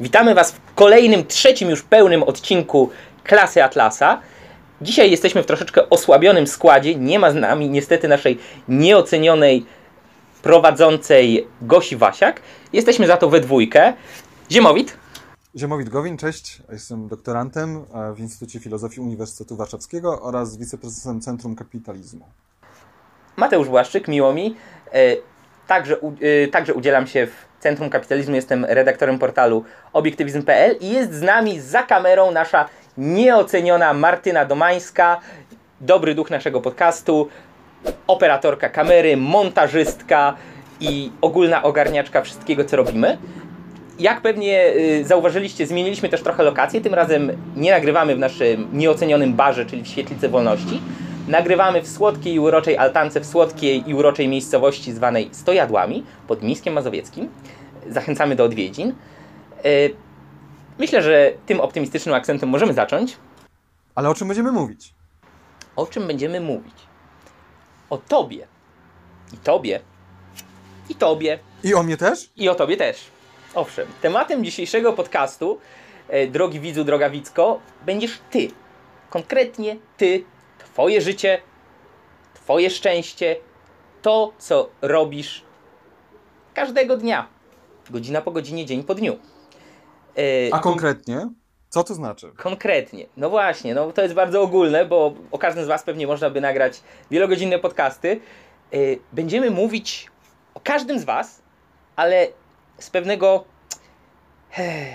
Witamy Was w kolejnym, trzecim już pełnym odcinku Klasy Atlasa. Dzisiaj jesteśmy w troszeczkę osłabionym składzie. Nie ma z nami niestety naszej nieocenionej prowadzącej Gosi Wasiak. Jesteśmy za to we dwójkę. Ziemowit. Ziemowit Gowin, cześć. Jestem doktorantem e, w Instytucie Filozofii Uniwersytetu Warszawskiego oraz wiceprezesem Centrum Kapitalizmu. Mateusz Błaszczyk, miło mi. E, Także, e, także udzielam się w Centrum Kapitalizmu, jestem redaktorem portalu obiektywizm.pl i jest z nami za kamerą nasza nieoceniona Martyna Domańska, dobry duch naszego podcastu, operatorka kamery, montażystka i ogólna ogarniaczka wszystkiego, co robimy. Jak pewnie y, zauważyliście, zmieniliśmy też trochę lokację. Tym razem nie nagrywamy w naszym nieocenionym barze, czyli w Świetlicy Wolności. Nagrywamy w słodkiej i uroczej altance, w słodkiej i uroczej miejscowości zwanej Stojadłami pod Miskiem Mazowieckim. Zachęcamy do odwiedzin. Y, Myślę, że tym optymistycznym akcentem możemy zacząć. Ale o czym będziemy mówić? O czym będziemy mówić? O Tobie. I Tobie. I Tobie. I o mnie też? I o tobie też. Owszem, tematem dzisiejszego podcastu, e, drogi widzu, droga widzko, będziesz ty. Konkretnie ty, twoje życie, twoje szczęście, to, co robisz każdego dnia. Godzina po godzinie, dzień po dniu. E, A konkretnie? Co to znaczy? Konkretnie. No właśnie, no to jest bardzo ogólne, bo o każdym z Was pewnie można by nagrać wielogodzinne podcasty. Yy, Będziemy mówić o każdym z Was, ale z pewnego eh,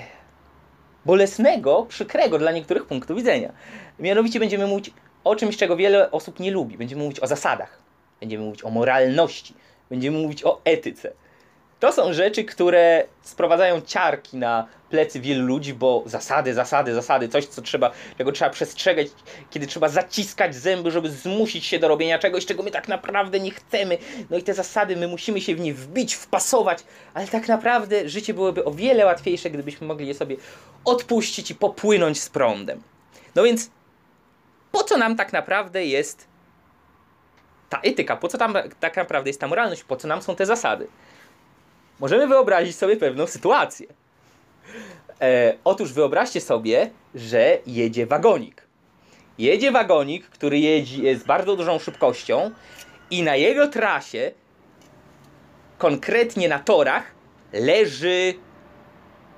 bolesnego, przykrego dla niektórych punktu widzenia. Mianowicie będziemy mówić o czymś, czego wiele osób nie lubi. Będziemy mówić o zasadach. Będziemy mówić o moralności. Będziemy mówić o etyce. To są rzeczy, które sprowadzają ciarki na plecy wielu ludzi, bo zasady, zasady, zasady, coś, co trzeba, czego trzeba przestrzegać, kiedy trzeba zaciskać zęby, żeby zmusić się do robienia czegoś, czego my tak naprawdę nie chcemy. No i te zasady, my musimy się w nie wbić, wpasować, ale tak naprawdę życie byłoby o wiele łatwiejsze, gdybyśmy mogli je sobie odpuścić i popłynąć z prądem. No więc, po co nam tak naprawdę jest ta etyka? Po co tam tak naprawdę jest ta moralność? Po co nam są te zasady? Możemy wyobrazić sobie pewną sytuację. E, otóż wyobraźcie sobie, że jedzie wagonik. Jedzie wagonik, który jedzie z bardzo dużą szybkością i na jego trasie, konkretnie na torach, leży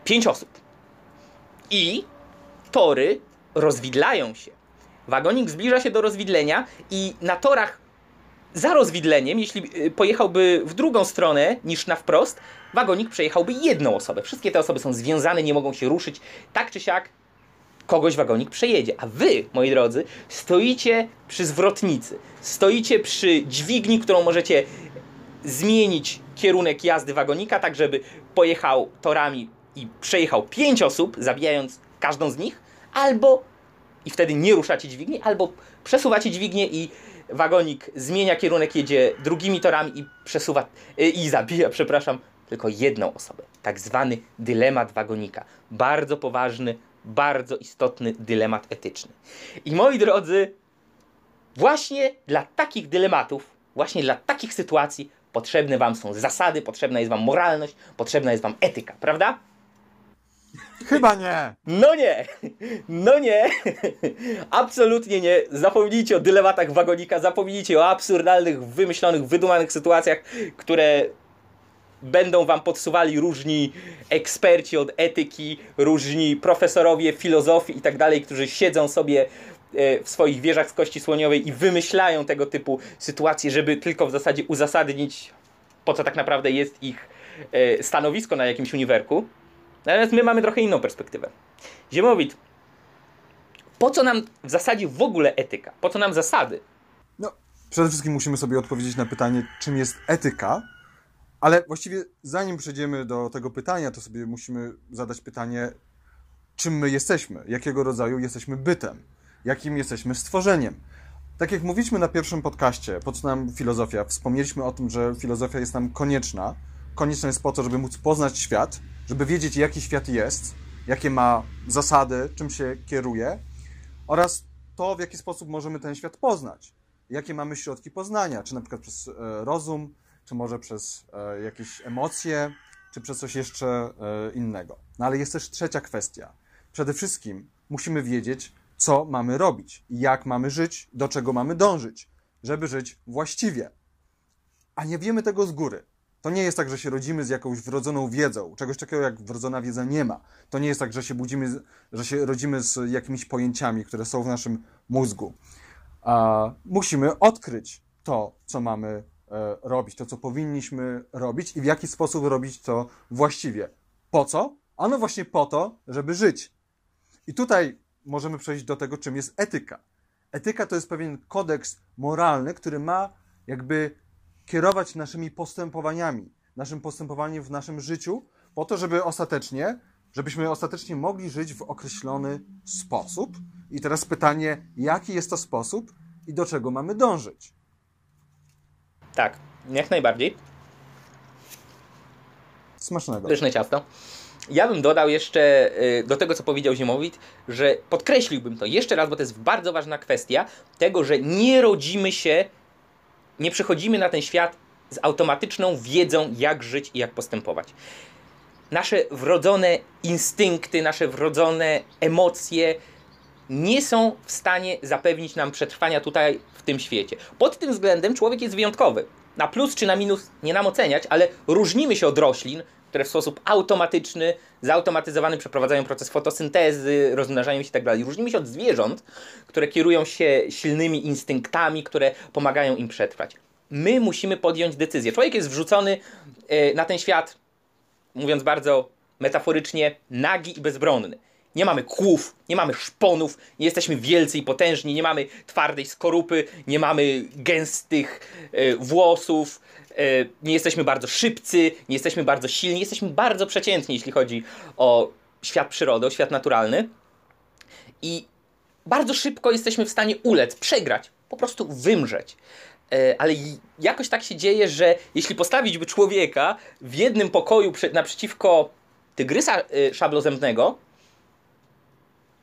pięć osób. I tory rozwidlają się. Wagonik zbliża się do rozwidlenia i na torach za rozwidleniem, jeśli y, pojechałby w drugą stronę niż na wprost, wagonik przejechałby jedną osobę. Wszystkie te osoby są związane, nie mogą się ruszyć. Tak czy siak kogoś wagonik przejedzie. A wy, moi drodzy, stoicie przy zwrotnicy. Stoicie przy dźwigni, którą możecie zmienić kierunek jazdy wagonika, tak żeby pojechał torami i przejechał pięć osób, zabijając każdą z nich, albo i wtedy nie ruszacie dźwigni, albo przesuwacie dźwignię i wagonik zmienia kierunek, jedzie drugimi torami i przesuwa y, i zabija, przepraszam, tylko jedną osobę. Tak zwany dylemat wagonika. Bardzo poważny, bardzo istotny dylemat etyczny. I moi drodzy, właśnie dla takich dylematów, właśnie dla takich sytuacji potrzebne wam są zasady, potrzebna jest wam moralność, potrzebna jest wam etyka, prawda? Chyba nie! No nie, no nie, absolutnie nie. Zapomnijcie o dylematach wagonika, zapomnijcie o absurdalnych, wymyślonych, wydumanych sytuacjach, które będą wam podsuwali różni eksperci od etyki, różni profesorowie filozofii i tak dalej, którzy siedzą sobie e, w swoich wieżach z kości słoniowej i wymyślają tego typu sytuacje, żeby tylko w zasadzie uzasadnić, po co tak naprawdę jest ich e, stanowisko na jakimś uniwerku. Natomiast my mamy trochę inną perspektywę. Ziemowit, po co nam w zasadzie w ogóle etyka? Po co nam zasady? No, przede wszystkim musimy sobie odpowiedzieć na pytanie, czym jest etyka, ale właściwie zanim przejdziemy do tego pytania, to sobie musimy zadać pytanie, czym my jesteśmy, jakiego rodzaju jesteśmy bytem, jakim jesteśmy stworzeniem. Tak jak mówiliśmy na pierwszym podcaście, po co nam filozofia, wspomnieliśmy o tym, że filozofia jest nam konieczna. Konieczna jest po to, żeby móc poznać świat, żeby wiedzieć, jaki świat jest, jakie ma zasady, czym się kieruje oraz to, w jaki sposób możemy ten świat poznać. Jakie mamy środki poznania, czy na przykład przez e, rozum, czy może przez e, jakieś emocje, czy przez coś jeszcze e, innego. No ale jest też trzecia kwestia. Przede wszystkim musimy wiedzieć, co mamy robić, jak mamy żyć, do czego mamy dążyć, żeby żyć właściwie. A nie wiemy tego z góry. To nie jest tak, że się rodzimy z jakąś wrodzoną wiedzą. Czegoś takiego jak wrodzona wiedza nie ma. To nie jest tak, że się budzimy, że się rodzimy z jakimiś pojęciami, które są w naszym mózgu. A musimy odkryć to, co mamy e, robić, to, co powinniśmy robić i w jaki sposób robić to właściwie. Po co? Ano właśnie po to, żeby żyć. I tutaj możemy przejść do tego, czym jest etyka. Etyka to jest pewien kodeks moralny, który ma jakby kierować naszymi postępowaniami, naszym postępowaniem w naszym życiu, po to, żeby ostatecznie, żebyśmy ostatecznie mogli żyć w określony sposób. I teraz pytanie, jaki jest to sposób i do czego mamy dążyć? Tak, jak najbardziej. Smacznego. Pyszne ciasto. Ja bym dodał jeszcze y, do tego, co powiedział Ziemowit, że podkreśliłbym to jeszcze raz, bo to jest bardzo ważna kwestia tego, że nie rodzimy się, nie przychodzimy na ten świat z automatyczną wiedzą, jak żyć i jak postępować. Nasze wrodzone instynkty, nasze wrodzone emocje nie są w stanie zapewnić nam przetrwania tutaj w tym świecie. Pod tym względem człowiek jest wyjątkowy. Na plus czy na minus nie nam oceniać, ale różnimy się od roślin, które w sposób automatyczny, zautomatyzowany przeprowadzają proces fotosyntezy, rozmnażają się itd. Różnimy się od zwierząt, które kierują się silnymi instynktami, które pomagają im przetrwać. My musimy podjąć decyzję. Człowiek jest wrzucony e, na ten świat, mówiąc bardzo metaforycznie, nagi i bezbronny. Nie mamy kłów, nie mamy szponów, nie jesteśmy wielcy i potężni, nie mamy twardej skorupy, nie mamy gęstych e, włosów, e, nie jesteśmy bardzo szybcy, nie jesteśmy bardzo silni, jesteśmy bardzo przeciętni, jeśli chodzi o świat przyrody, o świat naturalny. I bardzo szybko jesteśmy w stanie ulec, przegrać, po prostu wymrzeć. E, Ale jakoś tak się dzieje, że jeśli postawić by człowieka w jednym pokoju naprzeciwko tygrysa y, szablozębnego,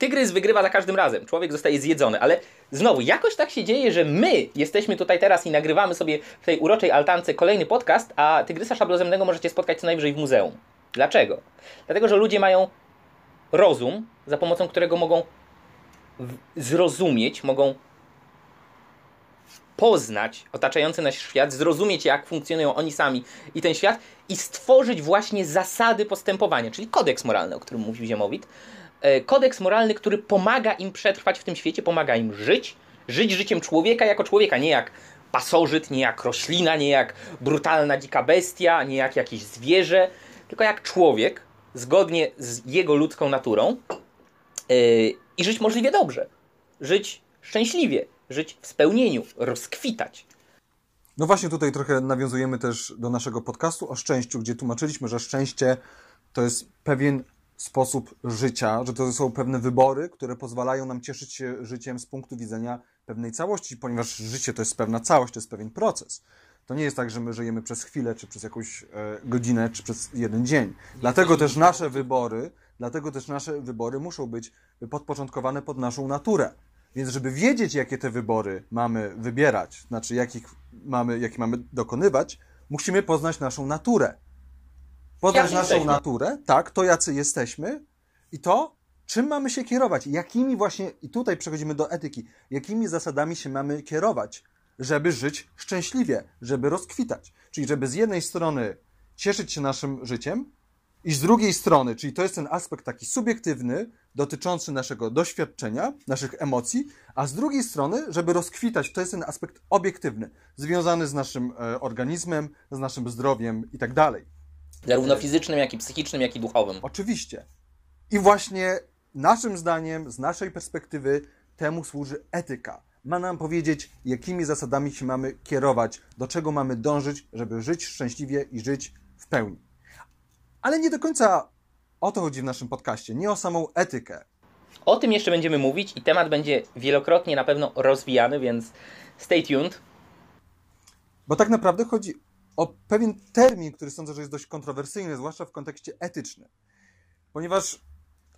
tygrys wygrywa za każdym razem. Człowiek zostaje zjedzony, ale znowu, jakoś tak się dzieje, że my jesteśmy tutaj teraz i nagrywamy sobie w tej uroczej altance kolejny podcast, a tygrysa szablozębnego możecie spotkać co najwyżej w muzeum. Dlaczego? Dlatego, że ludzie mają rozum, za pomocą którego mogą zrozumieć, mogą poznać otaczający nas świat, zrozumieć jak funkcjonują oni sami i ten świat i stworzyć właśnie zasady postępowania, czyli kodeks moralny, o którym mówił Ziemowit. E, Kodeks moralny, który pomaga im przetrwać w tym świecie, pomaga im żyć, żyć życiem człowieka jako człowieka, nie jak pasożyt, nie jak roślina, nie jak brutalna dzika bestia, nie jak jakieś zwierzę, tylko jak człowiek, zgodnie z jego ludzką naturą yy, i żyć możliwie dobrze. Żyć szczęśliwie, żyć w spełnieniu, rozkwitać. No właśnie tutaj trochę nawiązujemy też do naszego podcastu o szczęściu, gdzie tłumaczyliśmy, że szczęście to jest pewien sposób życia, że to są pewne wybory, które pozwalają nam cieszyć się życiem z punktu widzenia pewnej całości, ponieważ życie to jest pewna całość, to jest pewien proces. To nie jest tak, że my żyjemy przez chwilę, czy przez jakąś e, godzinę, czy przez jeden dzień. Dlatego też nasze wybory, dlatego też nasze wybory muszą być podporządkowane pod naszą naturę. Więc żeby wiedzieć, jakie te wybory mamy wybierać, znaczy jakich mamy, jakie mamy dokonywać, musimy poznać naszą naturę. Jacy naszą jesteśmy. naturę, tak, to jacy jesteśmy i to, czym mamy się kierować, jakimi właśnie, i tutaj przechodzimy do etyki, jakimi zasadami się mamy kierować, żeby żyć szczęśliwie, żeby rozkwitać. Czyli żeby z jednej strony cieszyć się naszym życiem, i z drugiej strony, czyli to jest ten aspekt taki subiektywny, dotyczący naszego doświadczenia, naszych emocji, a z drugiej strony, żeby rozkwitać, to jest ten aspekt obiektywny, związany z naszym e, organizmem, z naszym zdrowiem i tak dalej. Zarówno fizycznym, jak i psychicznym, jak i duchowym. Oczywiście. I właśnie naszym zdaniem, z naszej perspektywy, temu służy etyka. Ma nam powiedzieć, jakimi zasadami się mamy kierować, do czego mamy dążyć, żeby żyć szczęśliwie i żyć w pełni. Ale nie do końca o to chodzi w naszym podcaście, nie o samą etykę. O tym jeszcze będziemy mówić i temat będzie wielokrotnie na pewno rozwijany, więc stay tuned. Bo tak naprawdę chodzi o pewien termin, który sądzę, że jest dość kontrowersyjny, zwłaszcza w kontekście etycznym. Ponieważ,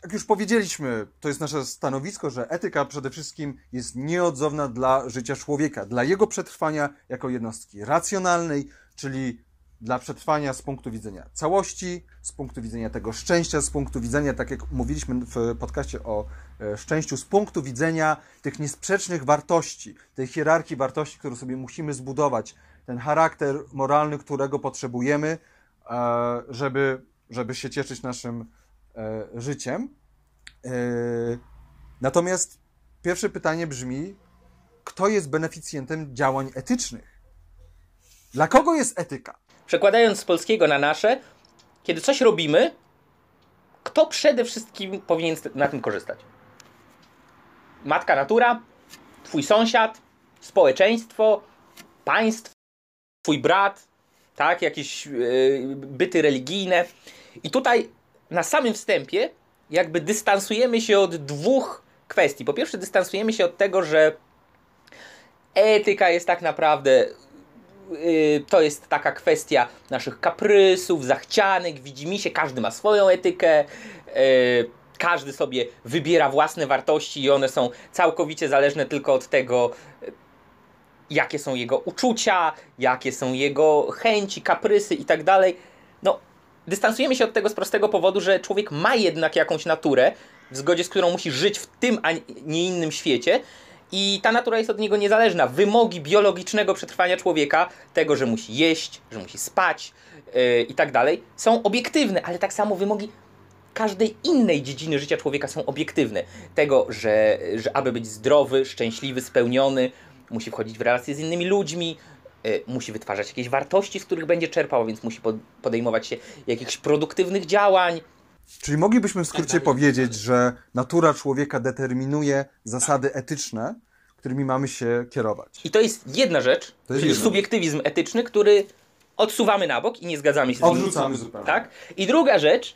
jak już powiedzieliśmy, to jest nasze stanowisko, że etyka przede wszystkim jest nieodzowna dla życia człowieka, dla jego przetrwania jako jednostki racjonalnej, czyli dla przetrwania z punktu widzenia całości, z punktu widzenia tego szczęścia, z punktu widzenia, tak jak mówiliśmy w podcaście o e, szczęściu, z punktu widzenia tych niesprzecznych wartości, tej hierarchii wartości, którą sobie musimy zbudować, ten charakter moralny, którego potrzebujemy, e, żeby, żeby się cieszyć naszym e, życiem. Natomiast pierwsze pytanie brzmi, kto jest beneficjentem działań etycznych? Dla kogo jest etyka? Przekładając z polskiego na nasze, kiedy coś robimy, kto przede wszystkim powinien na tym korzystać? Matka natura, twój sąsiad, społeczeństwo, państwo, twój brat, tak, jakieś yy, byty religijne. I tutaj na samym wstępie jakby dystansujemy się od dwóch kwestii. Po pierwsze, dystansujemy się od tego, że etyka jest tak naprawdę Y, to jest taka kwestia naszych kaprysów, zachcianek, widzimy się, każdy ma swoją etykę, y, każdy sobie wybiera własne wartości i one są całkowicie zależne tylko od tego, jakie są jego uczucia, jakie są jego chęci, kaprysy i tak dalej. No, dystansujemy się od tego z prostego powodu, że człowiek ma jednak jakąś naturę, w zgodzie z którą musi żyć w tym, a nie innym świecie i ta natura jest od niego niezależna. Wymogi biologicznego przetrwania człowieka, tego, że musi jeść, że musi spać yy, i tak dalej, są obiektywne, ale tak samo wymogi każdej innej dziedziny życia człowieka są obiektywne. Tego, że, że aby być zdrowy, szczęśliwy, spełniony, musi wchodzić w relacje z innymi ludźmi, yy, musi wytwarzać jakieś wartości, z których będzie czerpał, więc musi podejmować się jakichś produktywnych działań, Czyli moglibyśmy w skrócie tak, powiedzieć, że natura człowieka determinuje zasady etyczne, którymi mamy się kierować. I to jest jedna rzecz, to czyli jedna. subiektywizm etyczny, który odsuwamy na bok i nie zgadzamy się z nim. Odrzucamy zupełnie. Tak? I druga rzecz,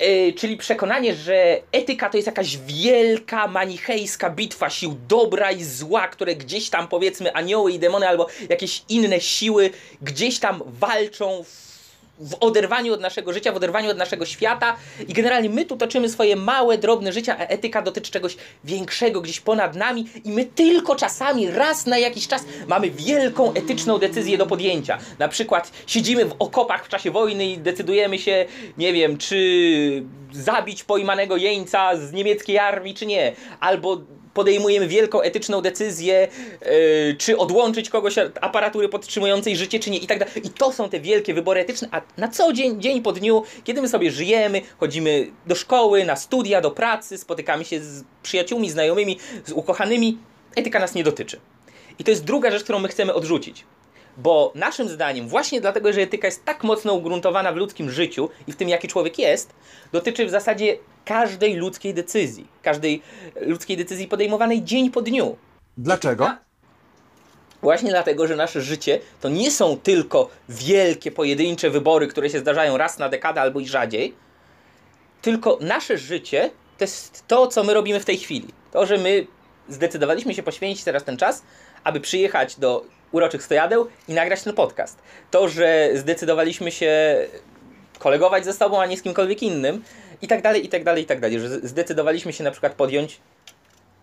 Yy, czyli przekonanie, że etyka to jest jakaś wielka, manichejska bitwa sił dobra i zła, które gdzieś tam, powiedzmy, anioły i demony albo jakieś inne siły gdzieś tam walczą w w oderwaniu od naszego życia, w oderwaniu od naszego świata i generalnie my tu toczymy swoje małe, drobne życia, a etyka dotyczy czegoś większego, gdzieś ponad nami i my tylko czasami, raz na jakiś czas mamy wielką etyczną decyzję do podjęcia. Na przykład siedzimy w okopach w czasie wojny i decydujemy się, nie wiem, czy zabić pojmanego jeńca z niemieckiej armii, czy nie. Albo podejmujemy wielką etyczną decyzję, yy, czy odłączyć kogoś od aparatury podtrzymującej życie, czy nie i tak dalej. I to są te wielkie wybory etyczne, a na co dzień, dzień po dniu, kiedy my sobie żyjemy, chodzimy do szkoły, na studia, do pracy, spotykamy się z przyjaciółmi, znajomymi, z ukochanymi, etyka nas nie dotyczy. I to jest druga rzecz, którą my chcemy odrzucić. Bo naszym zdaniem, właśnie dlatego, że etyka jest tak mocno ugruntowana w ludzkim życiu i w tym, jaki człowiek jest, dotyczy w zasadzie każdej ludzkiej decyzji. Każdej ludzkiej decyzji podejmowanej dzień po dniu. Dlaczego? Właśnie dlatego, że nasze życie to nie są tylko wielkie, pojedyncze wybory, które się zdarzają raz na dekadę albo i rzadziej, tylko nasze życie to jest to, co my robimy w tej chwili. To, że my zdecydowaliśmy się poświęcić teraz ten czas, aby przyjechać do uroczych stojadeł i nagrać ten podcast. To, że zdecydowaliśmy się kolegować ze sobą, a nie z kimkolwiek innym i tak dalej, i tak dalej, i tak dalej. Że zdecydowaliśmy się na przykład podjąć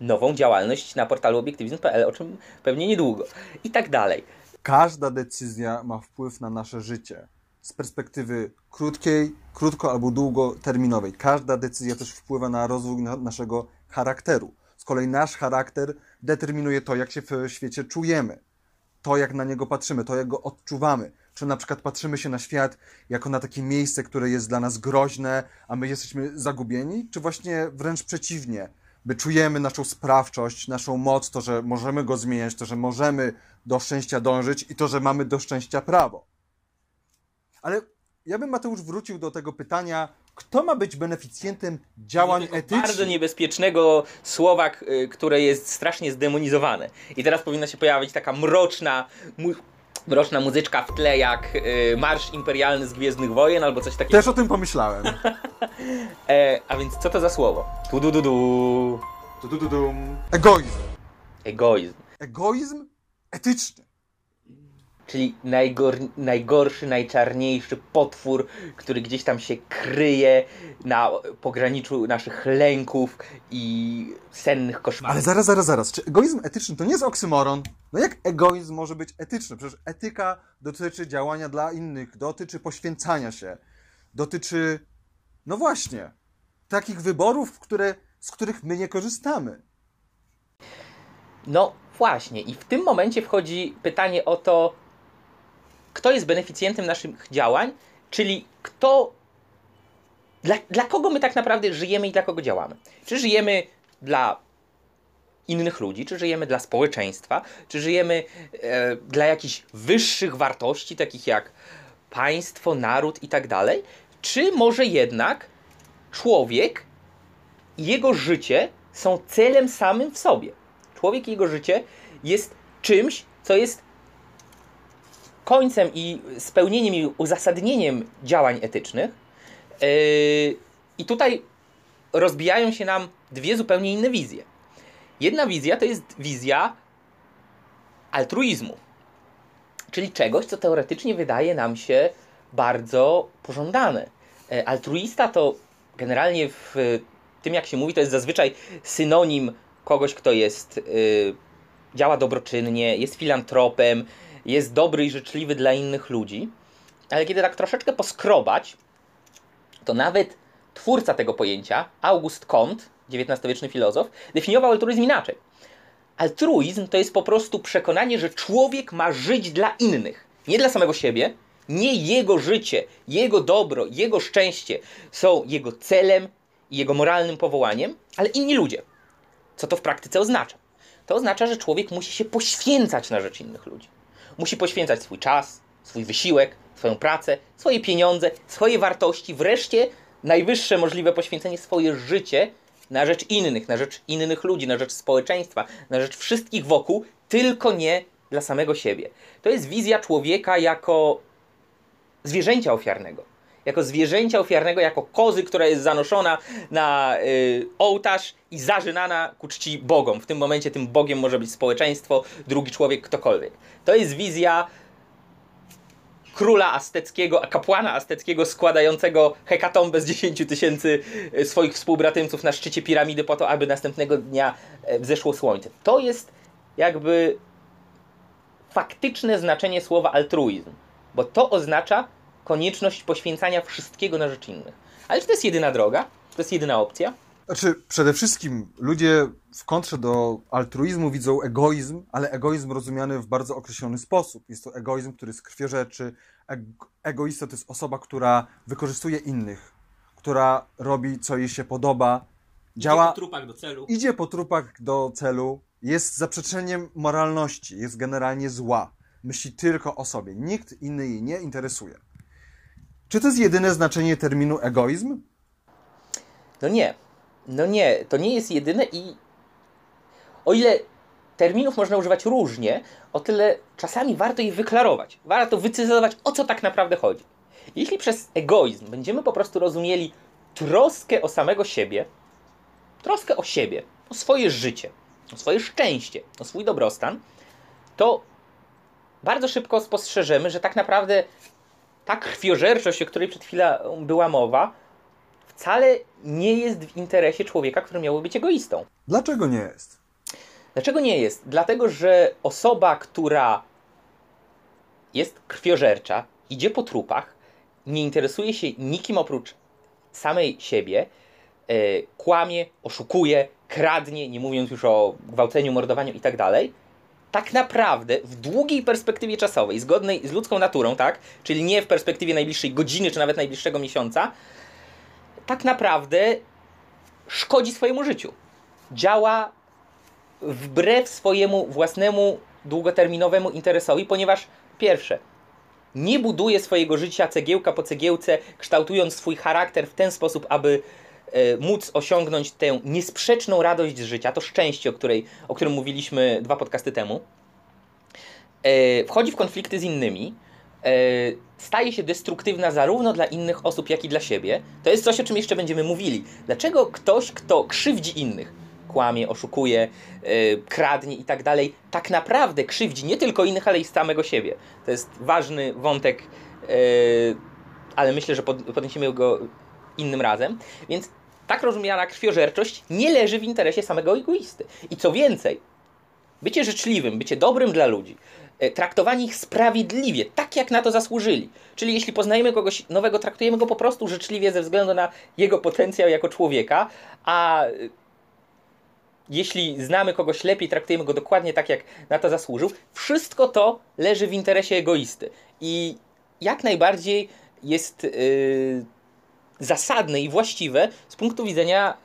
nową działalność na portalu obiektywizm.pl, o czym pewnie niedługo i tak dalej. Każda decyzja ma wpływ na nasze życie. Z perspektywy krótkiej, krótko albo długoterminowej. Każda decyzja też wpływa na rozwój na naszego charakteru. Z kolei nasz charakter determinuje to, jak się w świecie czujemy to, jak na niego patrzymy, to, jak go odczuwamy. Czy na przykład patrzymy się na świat jako na takie miejsce, które jest dla nas groźne, a my jesteśmy zagubieni, czy właśnie wręcz przeciwnie, by czujemy naszą sprawczość, naszą moc, to, że możemy go zmieniać, to, że możemy do szczęścia dążyć i to, że mamy do szczęścia prawo. Ale ja bym, Mateusz, wrócił do tego pytania, kto ma być beneficjentem działań etycznych? Bardzo niebezpiecznego słowa, które jest strasznie zdemonizowane. I teraz powinna się pojawić taka mroczna, mu mroczna muzyczka w tle, jak y, Marsz Imperialny z Gwiezdnych Wojen albo coś takiego. Też o tym pomyślałem. e, a więc co to za słowo? Tu du du du. Tu du du du. Egoizm. Egoizm. Egoizm etyczny. Czyli najgor, najgorszy, najczarniejszy potwór, który gdzieś tam się kryje na pograniczu naszych lęków i sennych koszmarów. Ale zaraz, zaraz, zaraz. Czy egoizm etyczny to nie jest oksymoron? No jak egoizm może być etyczny? Przecież etyka dotyczy działania dla innych, dotyczy poświęcania się, dotyczy, no właśnie, takich wyborów, które, z których my nie korzystamy. No właśnie, i w tym momencie wchodzi pytanie o to, kto jest beneficjentem naszych działań, czyli kto, dla, dla kogo my tak naprawdę żyjemy i dla kogo działamy. Czy żyjemy dla innych ludzi, czy żyjemy dla społeczeństwa, czy żyjemy e, dla jakichś wyższych wartości, takich jak państwo, naród i tak dalej, czy może jednak człowiek i jego życie są celem samym w sobie. Człowiek i jego życie jest czymś, co jest końcem i spełnieniem i uzasadnieniem działań etycznych. Yy, I tutaj rozbijają się nam dwie zupełnie inne wizje. Jedna wizja to jest wizja altruizmu, czyli czegoś, co teoretycznie wydaje nam się bardzo pożądane. Yy, altruista to generalnie w tym, jak się mówi, to jest zazwyczaj synonim kogoś, kto jest, yy, działa dobroczynnie, jest filantropem, jest dobry i życzliwy dla innych ludzi. Ale kiedy tak troszeczkę poskrobać, to nawet twórca tego pojęcia, August Comte, XIX-wieczny filozof, definiował altruizm inaczej. Altruizm to jest po prostu przekonanie, że człowiek ma żyć dla innych, nie dla samego siebie. Nie jego życie, jego dobro, jego szczęście są jego celem i jego moralnym powołaniem, ale inni ludzie. Co to w praktyce oznacza? To oznacza, że człowiek musi się poświęcać na rzecz innych ludzi. Musi poświęcać swój czas, swój wysiłek, swoją pracę, swoje pieniądze, swoje wartości, wreszcie najwyższe możliwe poświęcenie swoje życie na rzecz innych, na rzecz innych ludzi, na rzecz społeczeństwa, na rzecz wszystkich wokół, tylko nie dla samego siebie. To jest wizja człowieka jako zwierzęcia ofiarnego. Jako zwierzęcia ofiarnego, jako kozy, która jest zanoszona na y, ołtarz i zażynana ku czci Bogom. W tym momencie tym Bogiem może być społeczeństwo, drugi człowiek, ktokolwiek. To jest wizja króla azteckiego, a kapłana azteckiego składającego hekatombę z 10 tysięcy y, swoich współbratymców na szczycie piramidy po to, aby następnego dnia e, wzeszło słońce. To jest jakby faktyczne znaczenie słowa altruizm, bo to oznacza konieczność poświęcania wszystkiego na rzecz innych. Ale czy to jest jedyna droga? Czy to jest jedyna opcja? Znaczy, przede wszystkim ludzie w kontrze do altruizmu widzą egoizm, ale egoizm rozumiany w bardzo określony sposób. Jest to egoizm, który jest krwiożerczy. Egoista to jest osoba, która wykorzystuje innych, która robi, co jej się podoba. Działa, idzie po trupach do celu. Idzie po trupach do celu. Jest zaprzeczeniem moralności. Jest generalnie zła. Myśli tylko o sobie. Nikt inny jej nie interesuje. Czy to jest jedyne znaczenie terminu egoizm? No nie. No nie, to nie jest jedyne i o ile terminów można używać różnie, o tyle czasami warto ich wyklarować. Warto wycyzować, o co tak naprawdę chodzi. Jeśli przez egoizm będziemy po prostu rozumieli troskę o samego siebie, troskę o siebie, o swoje życie, o swoje szczęście, o swój dobrostan, to bardzo szybko spostrzeżemy, że tak naprawdę ta krwiożerczość, o której przed chwilą była mowa, wcale nie jest w interesie człowieka, który miałby być egoistą. Dlaczego nie jest? Dlaczego nie jest? Dlatego, że osoba, która jest krwiożercza, idzie po trupach, nie interesuje się nikim oprócz samej siebie, yy, kłamie, oszukuje, kradnie, nie mówiąc już o gwałceniu, mordowaniu i tak naprawdę w długiej perspektywie czasowej, zgodnej z ludzką naturą, tak, czyli nie w perspektywie najbliższej godziny czy nawet najbliższego miesiąca, tak naprawdę szkodzi swojemu życiu. Działa wbrew swojemu własnemu długoterminowemu interesowi, ponieważ pierwsze, nie buduje swojego życia cegiełka po cegiełce, kształtując swój charakter w ten sposób, aby móc osiągnąć tę niesprzeczną radość z życia, to szczęście, o, której, o którym mówiliśmy dwa podcasty temu. E, wchodzi w konflikty z innymi, e, staje się destruktywna zarówno dla innych osób, jak i dla siebie. To jest coś, o czym jeszcze będziemy mówili. Dlaczego ktoś, kto krzywdzi innych, kłamie, oszukuje, kradnie i tak dalej, tak naprawdę krzywdzi nie tylko innych, ale i samego siebie. To jest ważny wątek, ale myślę, że pod, podniesiemy go innym razem. Więc tak rozumiana krwiożerczość nie leży w interesie samego egoisty. I co więcej, bycie życzliwym, bycie dobrym dla ludzi, e, traktowanie ich sprawiedliwie, tak jak na to zasłużyli. Czyli jeśli poznajemy kogoś nowego, traktujemy go po prostu życzliwie ze względu na jego potencjał jako człowieka, a e, jeśli znamy kogoś lepiej, traktujemy go dokładnie tak, jak na to zasłużył, wszystko to leży w interesie egoisty. I jak najbardziej jest yy, zasadne i właściwe z punktu widzenia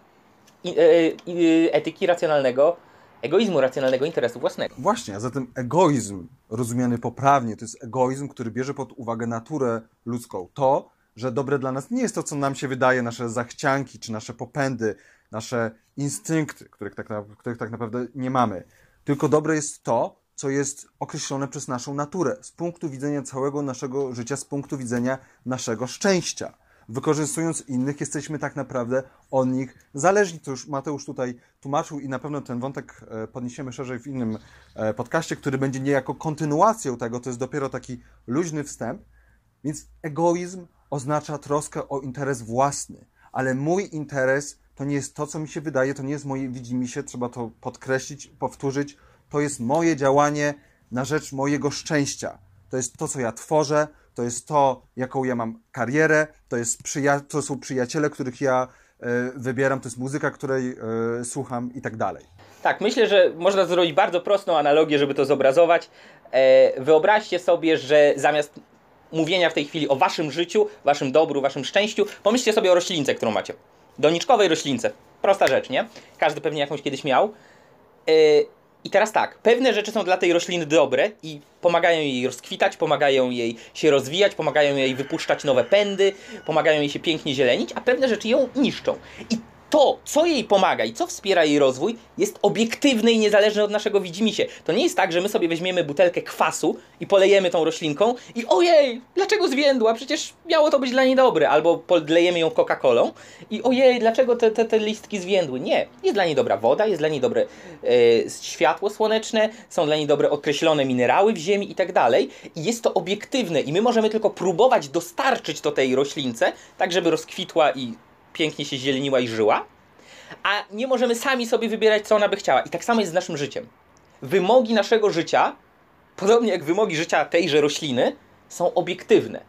i, e, etyki racjonalnego, egoizmu racjonalnego interesu własnego. Właśnie, a zatem egoizm rozumiany poprawnie to jest egoizm, który bierze pod uwagę naturę ludzką. To, że dobre dla nas nie jest to, co nam się wydaje, nasze zachcianki czy nasze popędy, nasze instynkty, których tak, na, których tak naprawdę nie mamy. Tylko dobre jest to, co jest określone przez naszą naturę, z punktu widzenia całego naszego życia, z punktu widzenia naszego szczęścia wykorzystując innych, jesteśmy tak naprawdę od nich zależni. To już Mateusz tutaj tłumaczył i na pewno ten wątek e, podniesiemy szerzej w innym e, podcaście, który będzie niejako kontynuacją tego. To jest dopiero taki luźny wstęp. Więc egoizm oznacza troskę o interes własny, ale mój interes to nie jest to, co mi się wydaje, to nie jest moje widzimisię, trzeba to podkreślić, powtórzyć. To jest moje działanie na rzecz mojego szczęścia. To jest to, co ja tworzę, to jest to, jaką ja mam karierę, to, jest przyja- to są przyjaciele, których ja y, wybieram, to jest muzyka, której y, słucham i tak dalej. Tak, myślę, że można zrobić bardzo prostą analogię, żeby to zobrazować. E, wyobraźcie sobie, że zamiast mówienia w tej chwili o waszym życiu, waszym dobru, waszym szczęściu, pomyślcie sobie o roślince, którą macie. Doniczkowej roślince. Prosta rzecz, nie? Każdy pewnie jakąś kiedyś miał. I teraz tak, pewne rzeczy są dla tej rośliny dobre i pomagają jej rozkwitać, pomagają jej się rozwijać, pomagają jej wypuszczać nowe pędy, pomagają jej się pięknie zielenić, a pewne rzeczy ją niszczą. I to, co jej pomaga i co wspiera jej rozwój, jest obiektywne i niezależne od naszego widzimisię. To nie jest tak, że my sobie weźmiemy butelkę kwasu i polejemy tą roślinką i ojej, dlaczego zwiędła? Przecież miało to być dla niej dobre. Albo podlejemy ją Coca-Colą i ojej, dlaczego te, te, te listki zwiędły? Nie. Jest dla niej dobra woda, jest dla niej dobre e, światło słoneczne, są dla niej dobre określone minerały w ziemi i tak dalej. I jest to obiektywne i my możemy tylko próbować dostarczyć to tej roślince, tak żeby rozkwitła i pięknie się zieleniła i żyła, a nie możemy sami sobie wybierać, co ona by chciała. I tak samo jest z naszym życiem. Wymogi naszego życia, podobnie jak wymogi życia tejże rośliny, są obiektywne.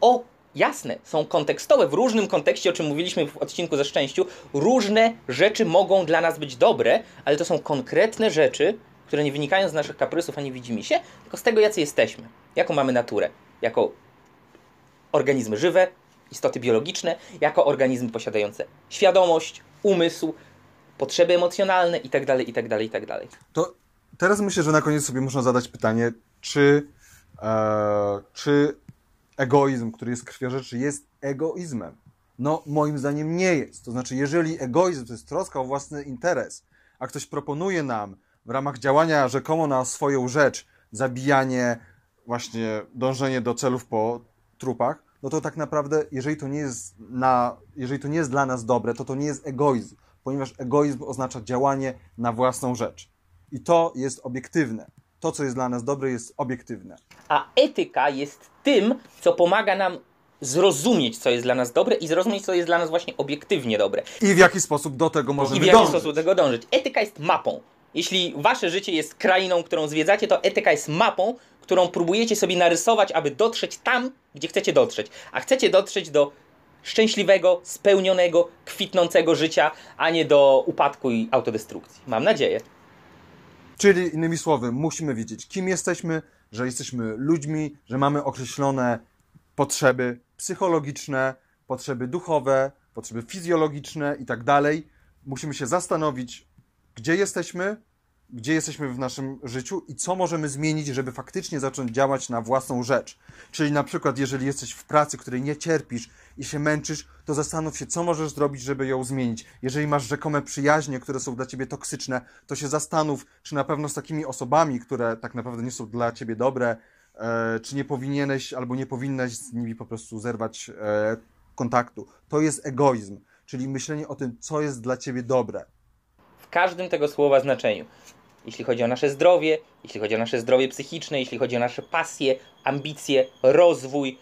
O, jasne, są kontekstowe, w różnym kontekście, o czym mówiliśmy w odcinku ze szczęściu, różne rzeczy mogą dla nas być dobre, ale to są konkretne rzeczy, które nie wynikają z naszych kaprysów ani widzimy się, tylko z tego, jacy jesteśmy. Jaką mamy naturę. Jako organizmy żywe, istoty biologiczne, jako organizmy posiadające świadomość, umysł, potrzeby emocjonalne itd., itd., itd. To teraz myślę, że na koniec sobie można zadać pytanie, czy, e, czy egoizm, który jest krwiożerczy, jest egoizmem? No, moim zdaniem nie jest. To znaczy, jeżeli egoizm to jest troska o własny interes, a ktoś proponuje nam w ramach działania rzekomo na swoją rzecz zabijanie, właśnie dążenie do celów po trupach, no to tak naprawdę, jeżeli to nie jest, na, jeżeli to nie jest dla nas dobre, to to nie jest egoizm, ponieważ egoizm oznacza działanie na własną rzecz. I to jest obiektywne. To, co jest dla nas dobre, jest obiektywne. A etyka jest tym, co pomaga nam zrozumieć, co jest dla nas dobre i zrozumieć, co jest dla nas właśnie obiektywnie dobre. I w jaki sposób do tego możemy dążyć. I w jaki dążyć. sposób do tego dążyć. Etyka jest mapą. Jeśli wasze życie jest krainą, którą zwiedzacie, to etyka jest mapą, którą próbujecie sobie narysować, aby dotrzeć tam, gdzie chcecie dotrzeć. A chcecie dotrzeć do szczęśliwego, spełnionego, kwitnącego życia, a nie do upadku i autodestrukcji. Mam nadzieję. Czyli innymi słowy, musimy wiedzieć, kim jesteśmy, że jesteśmy ludźmi, że mamy określone potrzeby psychologiczne, potrzeby duchowe, potrzeby fizjologiczne i tak dalej. Musimy się zastanowić, gdzie jesteśmy, gdzie jesteśmy w naszym życiu i co możemy zmienić, żeby faktycznie zacząć działać na własną rzecz. Czyli na przykład, jeżeli jesteś w pracy, której nie cierpisz i się męczysz, to zastanów się, co możesz zrobić, żeby ją zmienić. Jeżeli masz rzekome przyjaźnie, które są dla ciebie toksyczne, to się zastanów, czy na pewno z takimi osobami, które tak naprawdę nie są dla ciebie dobre, e, czy nie powinieneś albo nie powinnaś z nimi po prostu zerwać e, kontaktu. To jest egoizm, czyli myślenie o tym, co jest dla ciebie dobre w każdym tego słowa znaczeniu. Jeśli chodzi o nasze zdrowie, jeśli chodzi o nasze zdrowie psychiczne, jeśli chodzi o nasze pasje, ambicje, rozwój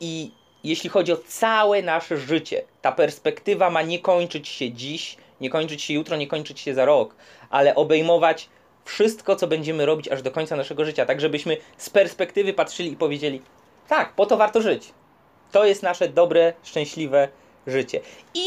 i jeśli chodzi o całe nasze życie. Ta perspektywa ma nie kończyć się dziś, nie kończyć się jutro, nie kończyć się za rok, ale obejmować wszystko, co będziemy robić aż do końca naszego życia, tak żebyśmy z perspektywy patrzyli i powiedzieli: tak, po to warto żyć. To jest nasze dobre, szczęśliwe życie. I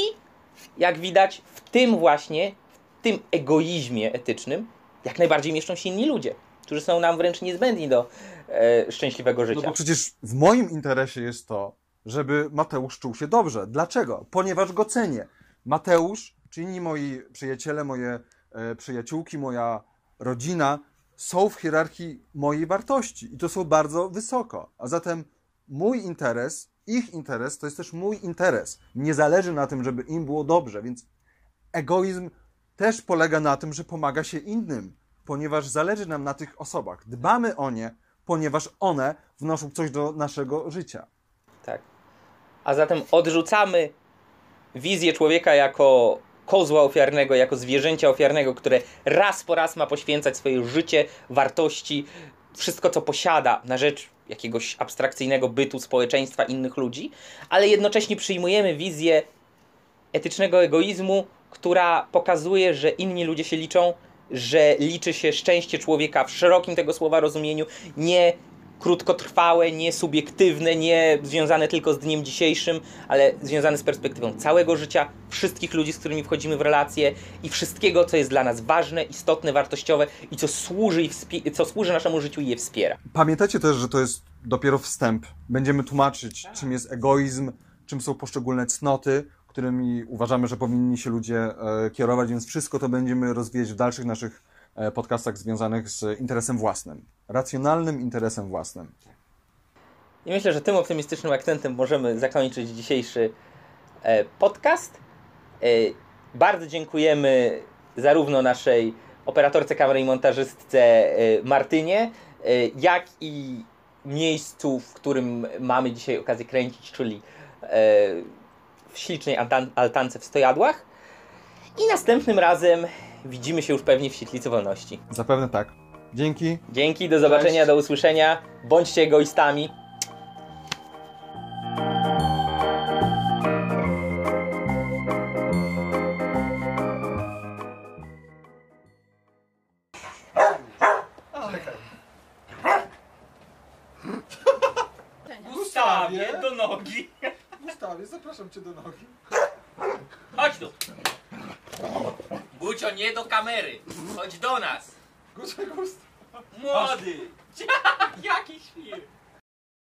jak widać, w tym właśnie, w tym egoizmie etycznym, jak najbardziej mieszczą się inni ludzie, którzy są nam wręcz niezbędni do e, szczęśliwego No życia. bo przecież w moim interesie jest to, żeby Mateusz czuł się dobrze. Dlaczego? Ponieważ go cenię. Mateusz, czy inni moi przyjaciele, moje e, przyjaciółki, moja rodzina są w hierarchii mojej wartości i to są bardzo wysoko. A zatem mój interes, ich interes to jest też mój interes. Mnie zależy na tym, żeby im było dobrze, więc egoizm też polega na tym, że pomaga się innym, ponieważ zależy nam na tych osobach. Dbamy o nie, ponieważ one wnoszą coś do naszego życia. Tak. A zatem odrzucamy wizję człowieka jako kozła ofiarnego, jako zwierzęcia ofiarnego, które raz po raz ma poświęcać swoje życie, wartości, wszystko co posiada na rzecz jakiegoś abstrakcyjnego bytu społeczeństwa innych ludzi, ale jednocześnie przyjmujemy wizję etycznego egoizmu, która pokazuje, że inni ludzie się liczą, że liczy się szczęście człowieka w szerokim tego słowa rozumieniu, nie krótkotrwałe, nie subiektywne, nie związane tylko z dniem dzisiejszym, ale związane z perspektywą całego życia, wszystkich ludzi, z którymi wchodzimy w relacje i wszystkiego, co jest dla nas ważne, istotne, wartościowe i co służy, i co służy naszemu życiu i je wspiera. Pamiętajcie też, że to jest dopiero wstęp. Będziemy tłumaczyć, czym jest egoizm, czym są poszczególne cnoty, którymi uważamy, że powinni się ludzie e, kierować, więc wszystko to będziemy rozwijać w dalszych naszych e, podcastach związanych z interesem własnym. Racjonalnym interesem własnym. I myślę, że tym optymistycznym akcentem możemy zakończyć dzisiejszy e, podcast. Bardzo dziękujemy zarówno naszej operatorce kamery i montażystce Martynie, jak i miejscu, w którym mamy dzisiaj okazję kręcić, czyli w ślicznej altan- altance w Stojadłach. I następnym razem widzimy się już pewnie w Świetlicy Wolności. Zapewne tak. Dzięki. Dzięki, do zobaczenia, Cześć. do usłyszenia. Bądźcie egoistami.